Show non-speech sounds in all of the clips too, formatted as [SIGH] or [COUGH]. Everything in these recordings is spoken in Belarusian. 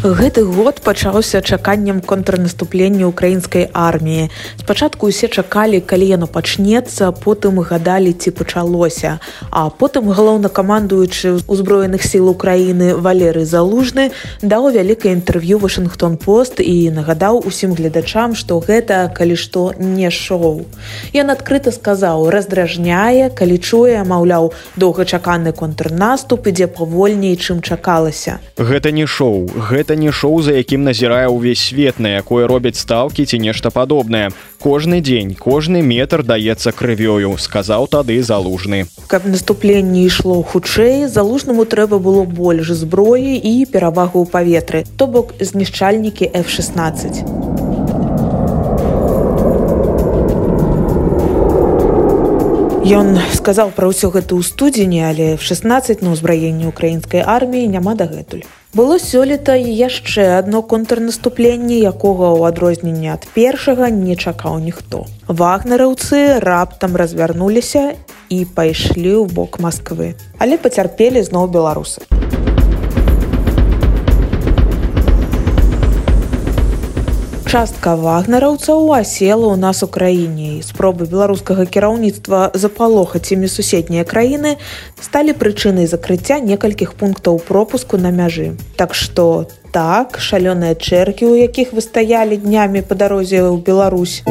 Гэты год пачаўся чаканнем контрнаступлення украінскай арміі. Спачатку усе чакалі, калі яно пачнецца, потым гадалі ці пачалося. А потым галоўнакамандуючы ўзброеных сіл Украіны Валеры Залужны даў вялікае інтэрв'ю Вашынгтон пост і нагадаў усім гледачам, што гэта калі што не шоу. Ён адкрыта сказаў, раздражняе, калі чуе, маўляў, доўгачаканы контрнаступ ідзе павольней, чым чакалася. Гэта не шоу, гэта гэта не шоу за якім назірае ўвесь свет на якое робяць стаўкі ці нешта падобнае. Кожны дзень кожны метр даецца крывёю сказаў тады залужны. Каб наступленне ішло хутчэй залужнаму трэба было больш зброі і перавагу ў паветры. То бок знішчальнікі f16 Ён сказаў пра ўсё гэта ў студзені, але в 16 на ўзбраенні украінскай арміі няма дагэтуль. Было сёлета і яшчэ адно контрнаступленне, якога ў адрозненне ад першага не чакаў ніхто. Вагнераўцы раптам развярнуліся і пайшлі ў бок Масквы, але пацярпелі зноў беларусы. Частка вагнераўцаў асела ў нас у краіне. Спробы беларускага кіраўніцтва запалохаць імі суседнія краіны сталі прычынай закрыцця некалькіх пунктаў пропуску на мяжы. Так што так шалёныя чэркі у якіх вы стаялі днямі па дарозе ў Беларусь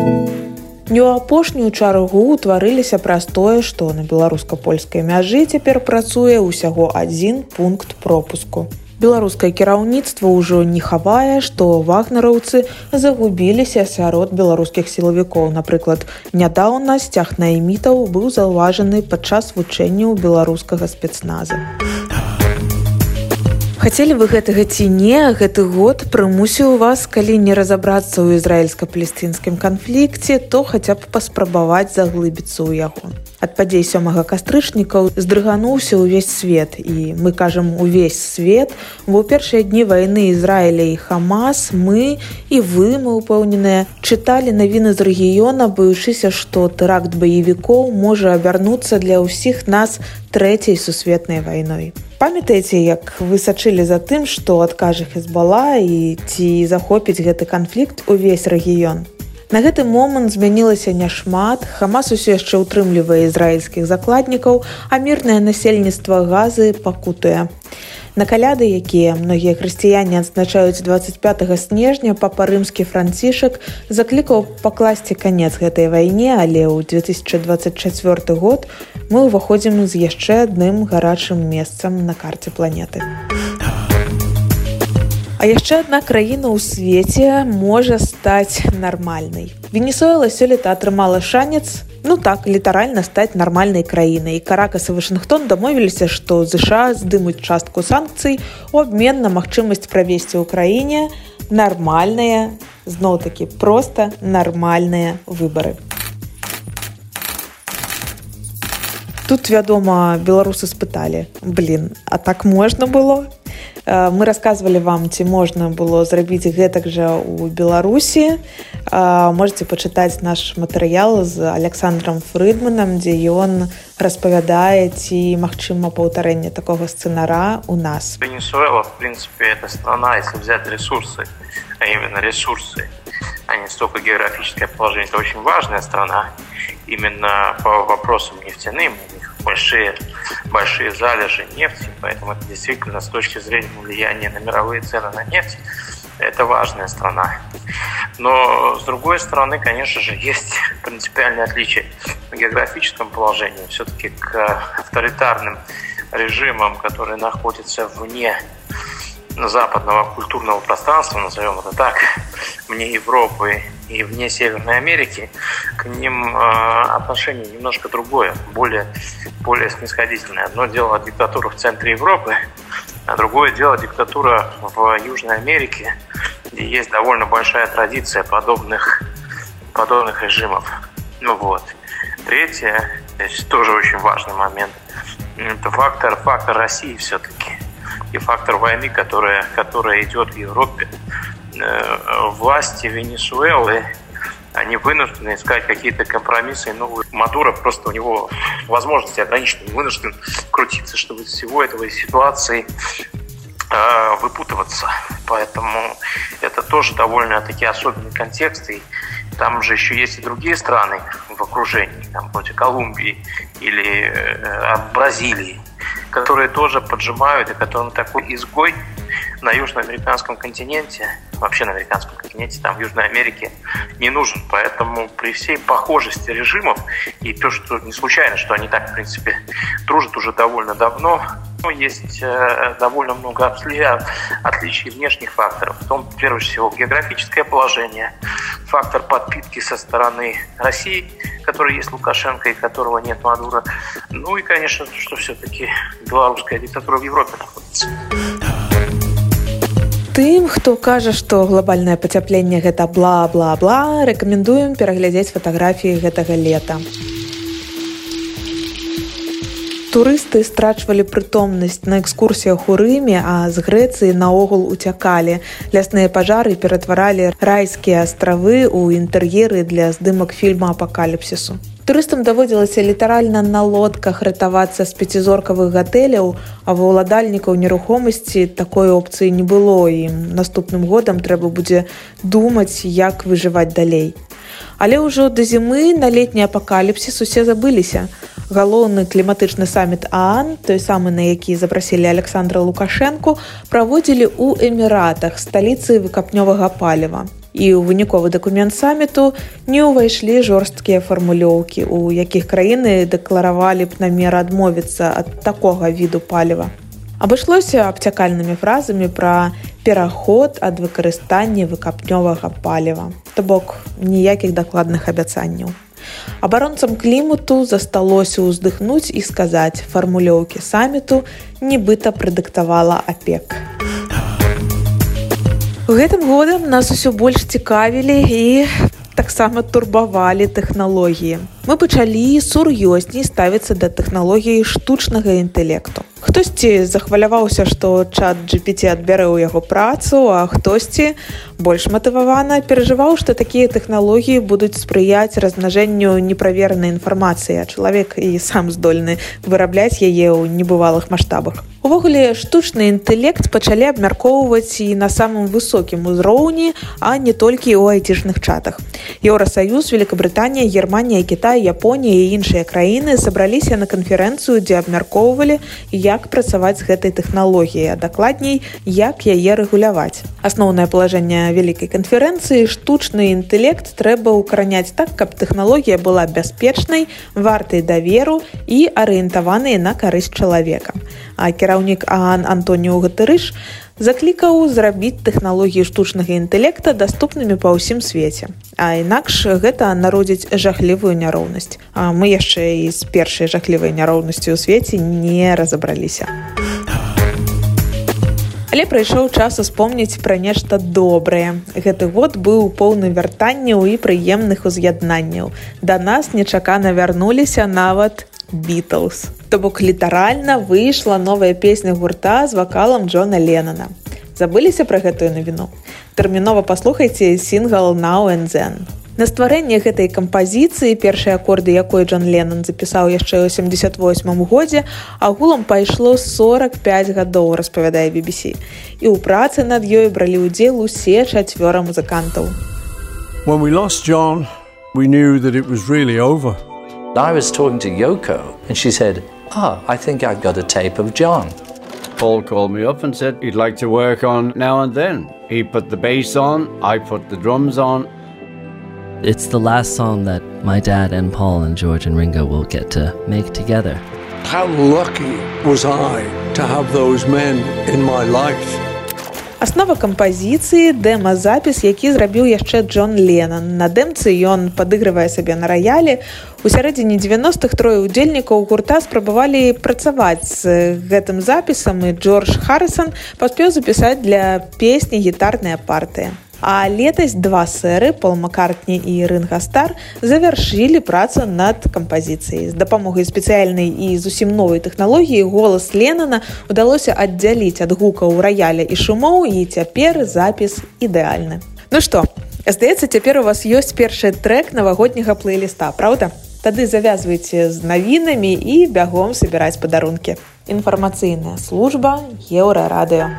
не ў апошнюю чаргу ўтварыліся праз тое што на беларуска-польскай мяжы цяпер працуе ўсяго адзін пункт пропуску беларускае кіраўніцтва ўжо не хавае што вагнераўцы загубіліся сярод беларускіх сілавікоў напрыклад нядаўна сцяг наймітаў быў заўважаны падчас вучэнняў беларускага спецназа. Хацелі вы гэтага ці не гэты год прымусіў вас калі не разабрацца ў ізраільска-палестынскім канфлікце то хаця б паспрабаваць заглыбіцца ў яго ад падзей сёмага кастрычнікаў здрыгануўся ўвесь свет. І мы кажам увесь свет ў першыя дні вайны ізраіля і хамас мы і вы мы упэўненыя чыталі навіны з рэгіёна баючыся што тэракт баевікоў можа абярнуцца для ўсіх нас трэцяй сусветнай вайной. Памятаеце як вы сачылі за тым што адкажа хезбала і ці захопіць гэты канфлікт увесь рэгіён На гэты момант змянілася няшмат. Хамас усё яшчэ ўтрымлівае ізраільскіх закладнікаў, а мірнае насельніцтва газы пакутуе. На каляды, якія многія хрысціяне адзначаюць 25 снежня папа рымскі францішак заклікаў пакласці канец гэтай вайне, але ў 2024 год мы ўваходзім з яшчэ адным гарачым месцам на карце планеты. А яшчэ адна краіна ў свеце можа стаць нармальнай. Венесуэла сёлета атрымала шанец, ну так літаральна стаць нармальнай краінай. І каракас і Вашынгтон дамовіліся, што ЗША здымуць частку санкцый у абмен на магчымасць правесці ў краіне нармальныя, зноў-такі проста нармальныя выбары. Тут, вядома, беларусы спыталі: блин, а так можна было мы рассказывалі вам ці можна было зрабіць гэтак жа у беларусі. Э, можете пачытаць наш матэрыял з александром фрыдманам дзе ён распавядае ці магчыма паўтарэнне такого сцэнара у нас. Венесуэла в принципе это страна если взять ресурсы а именно ресурсы а не столько географическое положение. Это очень важная страна. Именно по вопросам нефтяным большие, большие залежи нефти, поэтому это действительно с точки зрения влияния на мировые цены на нефть, это важная страна. Но, с другой стороны, конечно же, есть [LAUGHS] принципиальные отличия в географическом положении. Все-таки к авторитарным режимам, которые находятся вне западного культурного пространства, назовем это так, вне Европы и вне Северной Америки, к ним э, отношение немножко другое, более, более снисходительное. Одно дело диктатура в центре Европы, а другое дело диктатура в Южной Америке, где есть довольно большая традиция подобных, подобных режимов. Ну вот. Третье, тоже очень важный момент, это фактор, фактор России все-таки и фактор войны, которая, которая идет в Европе. Э, власти Венесуэлы они вынуждены искать какие-то компромиссы. Ну, Мадуро просто у него возможности ограничены, вынужден крутиться, чтобы из всего этого ситуации э, выпутываться. Поэтому это тоже довольно-таки особенный контекст. И там же еще есть и другие страны в окружении, там вроде Колумбии или э, Бразилии, которые тоже поджимают, и которым такой изгой на южноамериканском континенте, вообще на американском континенте, там в Южной Америке, не нужен. Поэтому при всей похожести режимов, и то, что не случайно, что они так, в принципе, дружат уже довольно давно, ну, есть э, довольно много отличий внешних факторов, в том, прежде всего, географическое положение, фактор подпитки со стороны России, который есть Лукашенко и которого нет Мадура, ну и, конечно, что все-таки белорусская диктатура в Европе находится. Тым, хто кажа, што глобальнае пацяпленне гэта бла-бла-бла, рэкамендуем пераглядзець фатаграфіі гэтага лета. Турысты страчвалі прытомнасць на экскурсіях у рыме, а з Грэцыі наогул уцякалі. Лясныя пажары ператваралі райскія астравы ў інтэр'еры для здымак фільма апакаліпсісу. Турыстам даводзілася літаральна на лодках ратавацца з пяцізоркавых гатэляў, а ва ўладальнікаў нерухомасці такой опцыі не было ім. Наступным годам трэба будзе думаць, як выжываць далей. Але ўжо да зімы на летні апакаліпсіс усе забыліся галоўны кліматычны саміт аан той самы на які запрасілі александра лукашэнку праводзілі ў эміратах сталіцы выкапнёвага паліва і ў выніковы дакумент саміту не ўвайшлі жорсткія фармулёўкі у якіх краіны дэкларавалі б намер адмовіцца ад такога віду паліва. Абышлося абцякальнымі фразамі пра пераход ад выкарыстання выкапнёвага паліва. То бок ніякіх дакладных абяцанняў. Абаронцам клімату засталося ўздыхнуць і сказаць фармулёўкі саміту нібыта прадыктавала апек. Гэтым годам нас усё больш цікавілі і таксама турбавалі тэхналогіі. Мы пачалі сур'ёзней ставіцца да тэхналогіі штучнага інтэлекту. Хтосьці захваляваўся, што чат GPT адбярэ ў яго працу, а хтосьці больш матывавана перажываў, што такія тэхналогіі будуць спрыяць размнажэнню неправеранай інфармацыі, а чалавек і сам здольны вырабляць яе ў небывалых маштабах. Увогуле штучны інтэлект пачалі абмяркоўваць і на самым высокім узроўні, а не толькі ў айцішных чатах. Еўросаюз, Великабрытанія, Германія, Кітай, Японія і іншыя краіны сабраліся на канферэнцыю, дзе абмяркоўвалі, як працаваць з гэтай тэхналогіяй, а дакладней, як яе рэгуляваць. Асноўнае палажэнне вялікай канферэнцыі штучны інтэлект трэба ўкараняць так, каб тэхналогія была бяспечнай, вартай даверу і арыентаванай на карысць чалавека. А кіраўнік Аан Антоніо Гатырыш заклікаў зрабіць тэхналогіі штучнага інтэлекта даступнымі па ўсім свеце. А інакш гэта народзіць жахлівую няроўнасць. А мы яшчэ і з першай жахлівай няроўнасці ў свеце не разабраліся. Але прайшоў час успомніць пра нешта добрае. Гэты год быў поўны вяртанняў і прыемных уз'яднанняў. Да нас нечакана вярнуліся нават Бітлз. То бок літаральна выйшла новая песня гурта з вакалам Джона Леннона. Забыліся пра гэтую навіну. Тэрмінова паслухайце сінгл Науэнзен. На стварэнне гэтай кампазіцыі першыя акорды, якой Джон Леннон запісаў яшчэ ў 78 годзе, агулам пайшло 45 гадоў, распавядае BBC. І ў працы над ёй бралі ўдзел усе чацвёра музыкантаў. When we lost John, we knew that it was really over. I was talking to Yoko and she said, Ah, I think I've got a tape of John. Paul called me up and said he'd like to work on now and then. He put the bass on, I put the drums on. It's the last song that my dad and Paul and George and Ringo will get to make together. How lucky was I to have those men in my life? Аснова кампазіцыі дэма-запіс, які зрабіў яшчэ Джон Ленан. На дэмцы ён падыгрывае сабе на раялі. У сярэдзіне 90-х трое удзельнікаў гурта спрабавалі працаваць з гэтым запісам і Джордж Харрисон паспеў запісаць для песні гітарная партыя. А летась два сэры пол маккартні і рынгастар завяршылі працу над кампазіцыяй. З дапамогай спецыяльнай і зусім новай тэхналогіі голас ленана удалося аддзяліць ад гукаў раяля і шумоў і цяпер запіс ідэальны. Ну што здаецца цяпер у вас ёсць першы трек навагодняга плейліста Праўда? Тады завязвайце з навінамі і бягом сабіраць падарункі. Інфармацыйная служба еўра радыё